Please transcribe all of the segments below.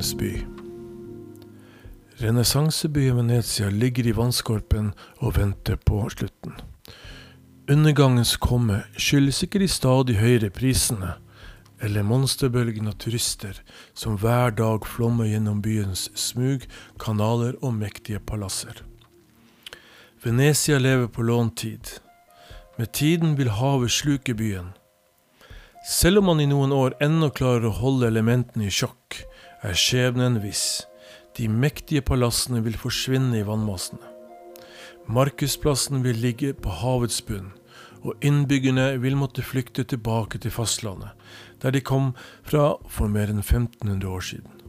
Eventyrenes by. Renessansebyen Venezia ligger i vannskorpen og venter på slutten. Undergangens komme skyldes ikke de stadig høyere prisene, eller monsterbølgen av turister som hver dag flommer gjennom byens smug, kanaler og mektige palasser. Venezia lever på låntid. Med tiden vil havet sluke byen. Selv om man i noen år ennå klarer å holde elementene i sjakk, er skjebnen viss. De mektige palassene vil forsvinne i vannmassene. Markusplassen vil ligge på havets bunn, og innbyggerne vil måtte flykte tilbake til fastlandet, der de kom fra for mer enn 1500 år siden.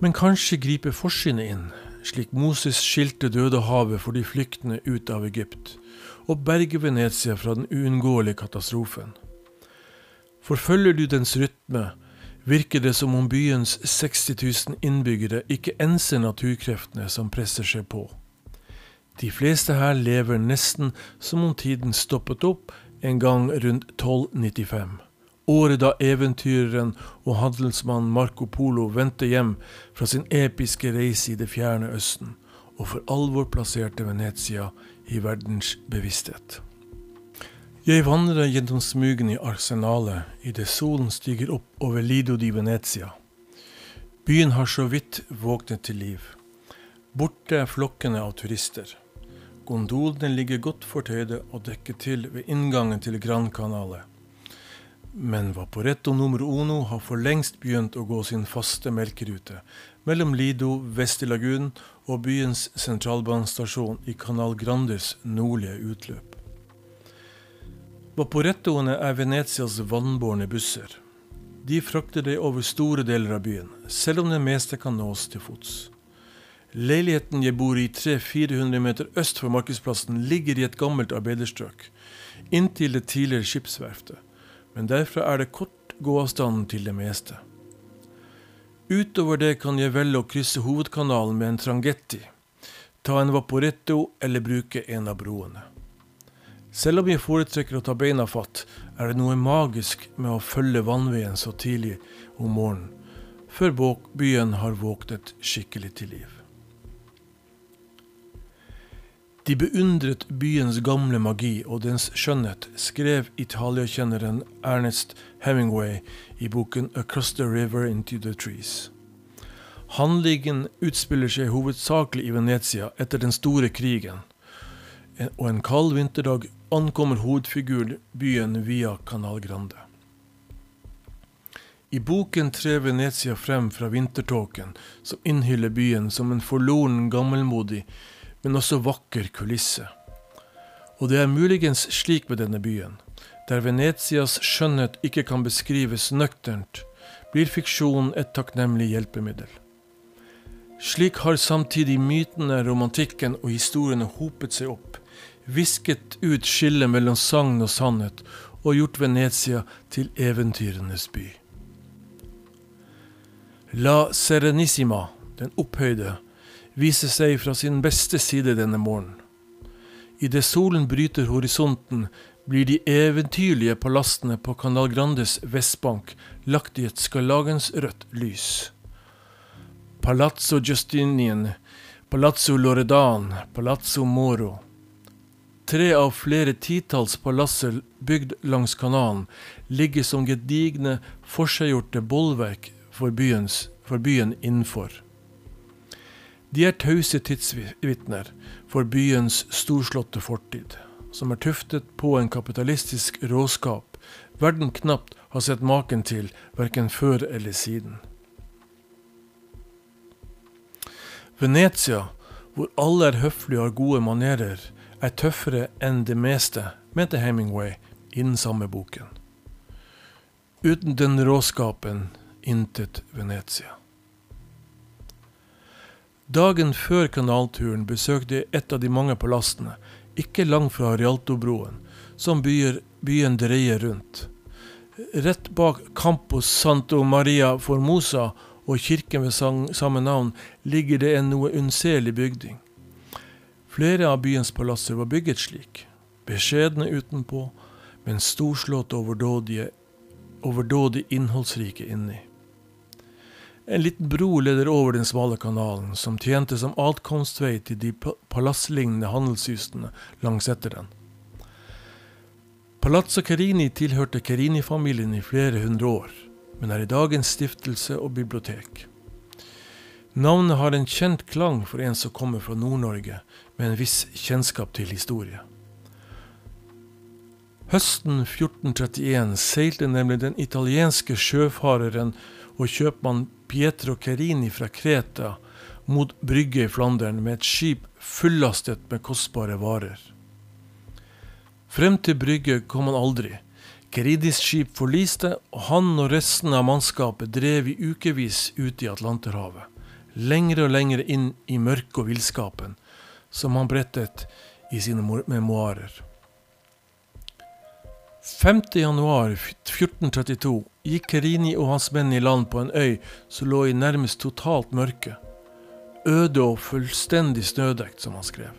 Men kanskje griper forsynet inn, slik Moses skilte Dødehavet for de flyktende ut av Egypt, og berger Venezia fra den uunngåelige katastrofen. Forfølger du dens rytme, virker det som om byens 60 000 innbyggere ikke enser naturkreftene som presser seg på. De fleste her lever nesten som om tiden stoppet opp en gang rundt 1295, året da eventyreren og handelsmannen Marco Polo vendte hjem fra sin episke reise i det fjerne Østen, og for alvor plasserte Venezia i verdens bevissthet. Jeg vandrer gjennom smugene i arsenalet idet solen stiger opp over Lido di Venezia. Byen har så vidt våknet til liv. Borte er flokkene av turister. Gondolene ligger godt fortøyde og dekket til ved inngangen til Gran Canale. Men Vaporetto nummer uno har for lengst begynt å gå sin faste melkerute mellom Lido, Vestilagun og byens sentralbanestasjon i Canal Grandes nordlige utløp. Vaporettoene er Venetias vannbårne busser. De frakter deg over store deler av byen, selv om det meste kan nås til fots. Leiligheten jeg bor i 300-400 meter øst for markedsplassen, ligger i et gammelt arbeiderstrøk, inntil det tidligere skipsverftet, men derfra er det kort gåavstand til det meste. Utover det kan jeg velge å krysse hovedkanalen med en trangetti, ta en vaporetto eller bruke en av broene. Selv om jeg foretrekker å ta beina fatt, er det noe magisk med å følge vannveien så tidlig om morgenen, før byen har våknet skikkelig til liv. De beundret byens gamle magi og dens skjønnhet, skrev italiakjenneren Ernest Hemingway i boken 'Across the River into the Trees'. Handlingen utspiller seg hovedsakelig i Venezia etter den store krigen, og en kald vinterdag ankommer hovedfiguren byen via Canal Grande. I boken trer Venezia frem fra vintertåken som innhyller byen som en forloren, gammelmodig, men også vakker kulisse. Og det er muligens slik med denne byen. Der Venezias skjønnhet ikke kan beskrives nøkternt, blir fiksjonen et takknemlig hjelpemiddel. Slik har samtidig mytene, romantikken og historiene hopet seg opp, visket ut skillet mellom sagn og sannhet og gjort Venezia til eventyrenes by. La Serenissima, den opphøyde, vise seg fra sin beste side denne morgenen. Idet solen bryter horisonten, blir de eventyrlige palassene på Canal Grandes vestbank lagt i et skarlagensrødt lys. Palazzo Justinian, Palazzo Loredan, Palazzo Moro. Tre av flere titalls palasser bygd langs kanalen ligger som gedigne, forseggjorte bolverk for, byens, for byen innenfor. De er tause tidsvitner for byens storslåtte fortid, som er tuftet på en kapitalistisk råskap verden knapt har sett maken til, verken før eller siden. Venezia, hvor alle er høflige og har gode manerer, er tøffere enn det meste, mente Hemingway i den samme boken. Uten den råskapen intet Venezia. Dagen før kanalturen besøkte jeg et av de mange palassene, ikke langt fra Rialtobroen, som byer, byen dreier rundt. Rett bak Campus Santo Maria Formosa og kirken ved samme navn ligger det en noe unnselig bygning. Flere av byens palasser var bygget slik, beskjedne utenpå, men storslåtte overdådige, overdådig innholdsrike inni. En liten bro leder over den smale kanalen, som tjente som atkomstvei til de palasslignende handelshusene langs etter den. Palazzo Carini tilhørte Carini-familien i flere hundre år, men er i dag en stiftelse og bibliotek. Navnet har en kjent klang for en som kommer fra Nord-Norge, med en viss kjennskap til historie. Høsten 1431 seilte nemlig den italienske sjøfareren og kjøpmann Pietro Carini fra Kreta mot Brygge i Flandern med et skip fullastet med kostbare varer. Frem til Brygge kom han aldri. Caridis skip forliste, og han og resten av mannskapet drev i ukevis ut i Atlanterhavet. Lengre og lengre inn i mørket og villskapen, som han brettet i sine memoarer. 5.1.1432 gikk Kerini og hans menn i land på en øy som lå i nærmest totalt mørke. Øde og fullstendig snødekt, som han skrev.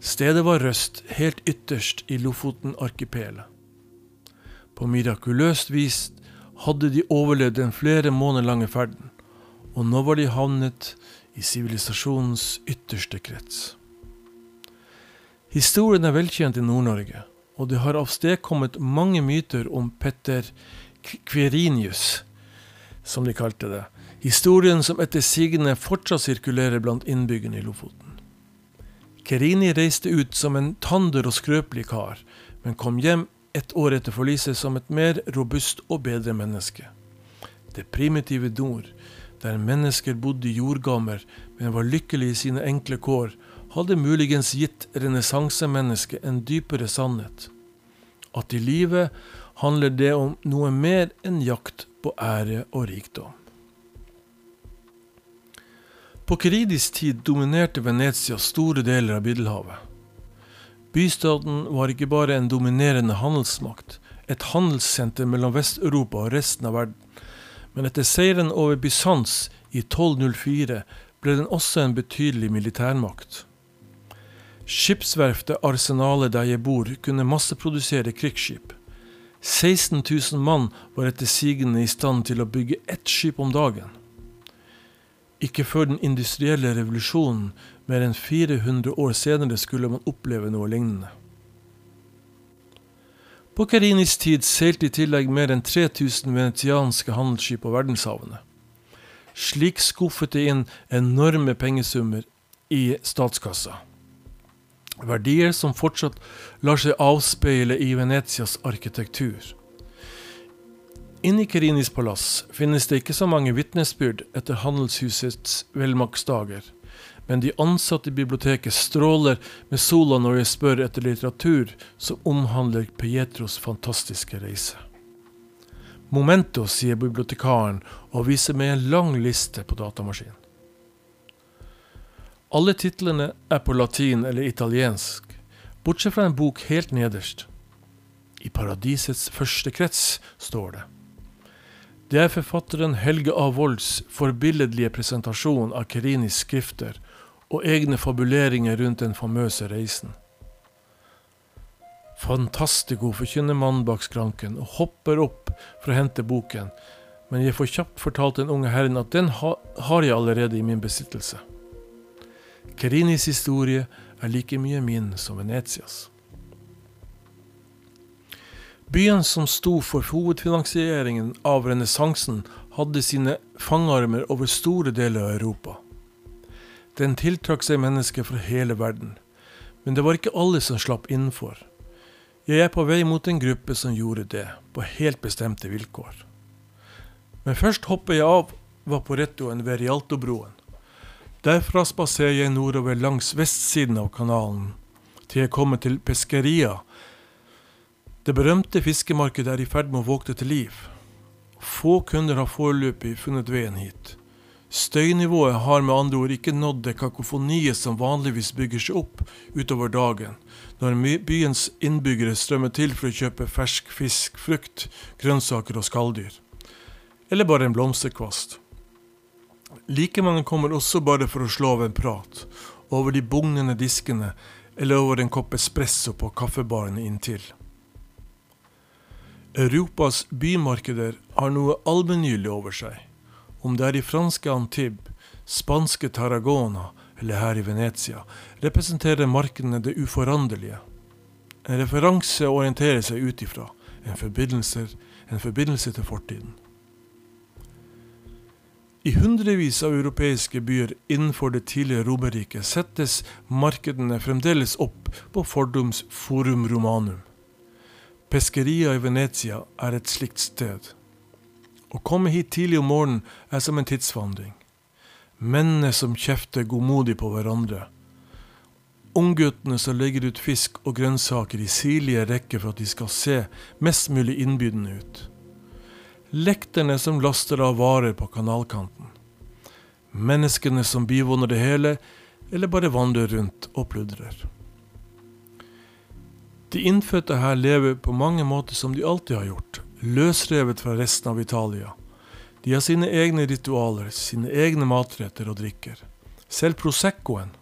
Stedet var Røst, helt ytterst i Lofoten-arkipelet. På mirakuløst vis hadde de overlevd den flere måneder lange ferden, og nå var de havnet i sivilisasjonens ytterste krets. Historien er velkjent i Nord-Norge og det har avstedkommet mange myter om Petter Kverinius, som de kalte det. Historien som etter sigende fortsatt sirkulerer blant innbyggerne i Lofoten. Kerini reiste ut som en tander og skrøpelig kar, men kom hjem et år etter forliset som et mer robust og bedre menneske. Det primitive nord, der mennesker bodde jordgammer, men var lykkelige i sine enkle kår, hadde muligens gitt renessansemennesket en dypere sannhet. At i livet handler det om noe mer enn jakt på ære og rikdom. På Keridis tid dominerte Venezia store deler av Middelhavet. Bystaten var ikke bare en dominerende handelsmakt, et handelssenter mellom Vest-Europa og resten av verden, men etter seieren over Bysants i 1204 ble den også en betydelig militærmakt. Skipsverftet Arsenalet der jeg bor, kunne masseprodusere krigsskip. 16 000 mann var etter sigende i stand til å bygge ett skip om dagen. Ikke før den industrielle revolusjonen, mer enn 400 år senere, skulle man oppleve noe lignende. På Karinis tid seilte i tillegg mer enn 3000 venetianske handelsskip på verdenshavene. Slik skuffet det inn enorme pengesummer i statskassa. Verdier som fortsatt lar seg avspeile i Venetias arkitektur. Inni Karinis palass finnes det ikke så mange vitnesbyrd etter handelshusets velmaktsdager, men de ansatte i biblioteket stråler med sola når jeg spør etter litteratur som omhandler Pietros fantastiske reise. Momento, sier bibliotekaren og viser meg en lang liste på datamaskinen. Alle titlene er på latin eller italiensk, bortsett fra en bok helt nederst. I paradisets første krets, står det. Det er forfatteren Helge A. Volds forbilledlige presentasjon av Kerinis skrifter og egne fabuleringer rundt den famøse reisen. Fantastico forkynner mannen bak skranken og hopper opp for å hente boken, men jeg får kjapt fortalt den unge herren at den ha, har jeg allerede i min besittelse. Kerinis historie er like mye min som Venetias. Byen som sto for hovedfinansieringen av renessansen, hadde sine fangarmer over store deler av Europa. Den tiltrakk seg mennesker fra hele verden, men det var ikke alle som slapp innenfor. Jeg er på vei mot en gruppe som gjorde det, på helt bestemte vilkår. Men først hopper jeg av Vaporettoen ved Rialtobroen. Derfra spaserer jeg nordover langs vestsiden av kanalen, til jeg kommer til Pescaria. Det berømte fiskemarkedet er i ferd med å våkne til liv. Få kunder har foreløpig funnet veien hit. Støynivået har med andre ord ikke nådd det kakofoniet som vanligvis bygger seg opp utover dagen, når byens innbyggere strømmer til for å kjøpe fersk fisk, frukt, grønnsaker og skalldyr. Eller bare en blomsterkvast. Like mange kommer også bare for å slå av en prat, over de bugnende diskene eller over en kopp espresso på kaffebaren inntil. Europas bymarkeder har noe allmenngyldig over seg, om det er i franske Antibes, spanske Tarragona eller her i Venezia, representerer markene det uforanderlige. En referanse å orientere seg ut ifra, en en forbindelse til fortiden. I hundrevis av europeiske byer innenfor det tidligere Romerriket settes markedene fremdeles opp på fordums forum romanum. Peskeria i Venezia er et slikt sted. Å komme hit tidlig om morgenen er som en tidsvandring. Mennene som kjefter godmodig på hverandre. Ungguttene som legger ut fisk og grønnsaker i sirlige rekker for at de skal se mest mulig innbydende ut lekterne som laster av varer på kanalkanten. Menneskene som bivåner det hele, eller bare vandrer rundt og pludrer. De innfødte her lever på mange måter som de alltid har gjort, løsrevet fra resten av Italia. De har sine egne ritualer, sine egne matretter og drikker. Selv Proseccoen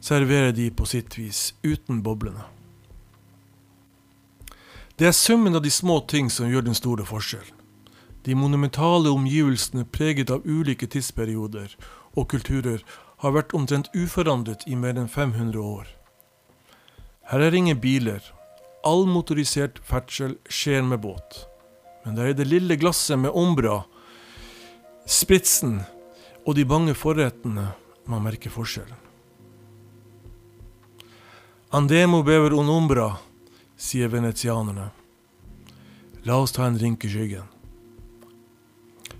serverer de på sitt vis, uten boblene. Det er summen av de små ting som gjør den store forskjellen. De monumentale omgivelsene preget av ulike tidsperioder og kulturer har vært omtrent uforandret i mer enn 500 år. Her er ingen biler. All motorisert ferdsel skjer med båt. Men det er i det lille glasset med Ombra, spritsen og de bange forrettene man merker forskjellen. Andemo bever un ombra, sier venetianerne. La oss ta en drink i skyggen.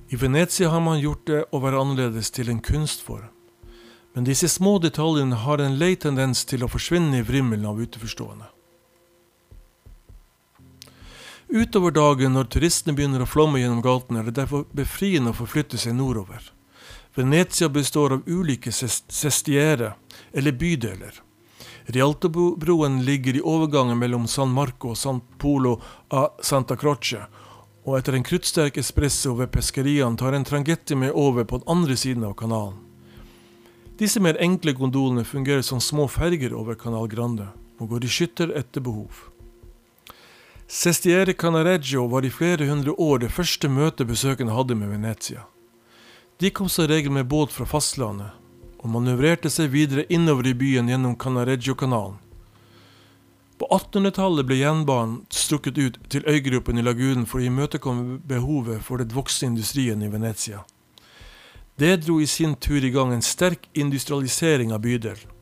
I Venezia har man gjort det å være annerledes til en kunstform. Men disse små detaljene har en lei tendens til å forsvinne i vrimmelen av utenforstående. Utover dagen når turistene begynner å flomme gjennom gatene, er det derfor befriende å forflytte seg nordover. Venezia består av ulike sestiere, eller bydeler. Rialtobroen ligger i overgangen mellom San Marco og San Polo a Santa Croce, og etter en kruttsterk espresso ved peskeriene tar en trangetti med over på den andre siden av kanalen. Disse mer enkle gondolene fungerer som små ferger over Canal Grande, og går i skytter etter behov. Sestiere Canareggio var i flere hundre år det første møtet besøkende hadde med Venezia. De kom som regel med båt fra fastlandet, og manøvrerte seg videre innover i byen gjennom Canareggio-kanalen. På 1800-tallet ble jernbanen strukket ut til øygruppen i lagunen for å imøtekomme behovet for den voksne industrien i Venezia. Det dro i sin tur i gang en sterk industrialisering av bydelen.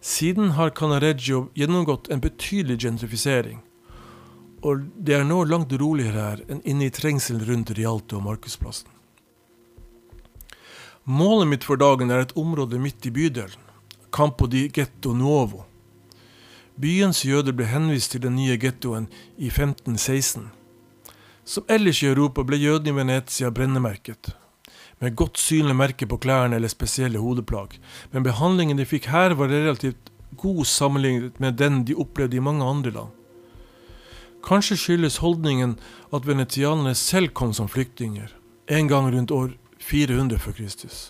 Siden har Canareggio gjennomgått en betydelig gentrifisering, og det er nå langt roligere her enn inne i trengselen rundt Rialto og Markusplassen. Målet mitt for dagen er et område midt i bydelen, Campo di Getto Nuovo. Byens jøder ble henvist til den nye gettoen i 1516. Som ellers i Europa ble jødene i Venezia brennemerket, med godt synlig merke på klærne eller spesielle hodeplagg, men behandlingen de fikk her var relativt god sammenlignet med den de opplevde i mange andre land. Kanskje skyldes holdningen at venetianerne selv kom som flyktninger, en gang rundt år 400 før Kristus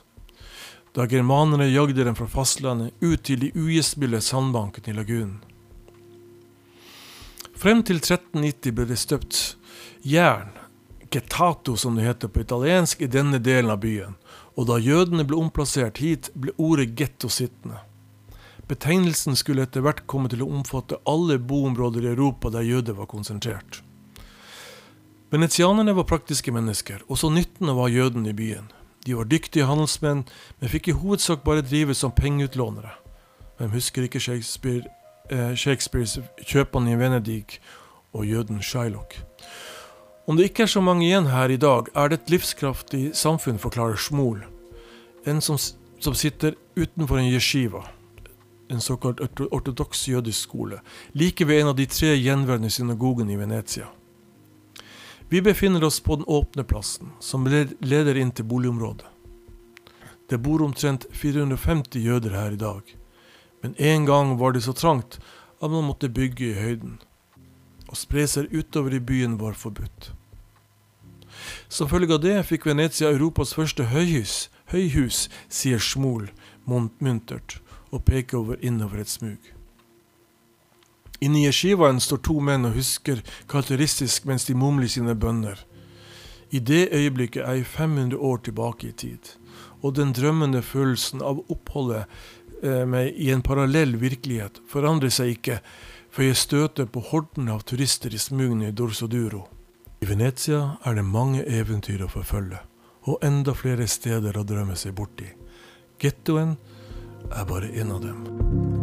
da germanerne jagde dem fra fastlandet ut til de ugjestmilde sandbankene i lagunen. Frem til 1390 ble det støpt jern, getato som det heter på italiensk, i denne delen av byen, og da jødene ble omplassert hit, ble ordet getto sittende. Betegnelsen skulle etter hvert komme til å omfatte alle boområder i Europa der jøder var konsentrert. Venetianerne var praktiske mennesker, og så nytten av jøden i byen. De var dyktige handelsmenn, men fikk i hovedsak bare drive som pengeutlånere. Hvem husker ikke Shakespeare Eh, Shakespeares 'Kjøpene i Venedig' og jøden Shylock. Om det ikke er så mange igjen her i dag, er det et livskraftig samfunn, forklarer Schmol. En som, som sitter utenfor en yeshiva, en såkalt ortodoks jødisk skole, like ved en av de tre gjenværende synagogene i Venezia. Vi befinner oss på den åpne plassen, som leder inn til boligområdet. Det bor omtrent 450 jøder her i dag. Men en gang var det så trangt at man måtte bygge i høyden. Å spre seg utover i byen var forbudt. Som følge av det fikk Venezia Europas første høyhus, høyhus sier Smol, muntert og peker over innover et smug. Inni yeshivaen står to menn og husker karakteristisk mens de mumler sine bønner. I det øyeblikket er jeg 500 år tilbake i tid, og den drømmende følelsen av oppholdet eh, meg i en parallell virkelighet forandrer seg ikke før jeg støter på horden av turister i smugene i Dorsoduro. I Venezia er det mange eventyr å forfølge, og enda flere steder å drømme seg borti. Gettoen er bare én av dem.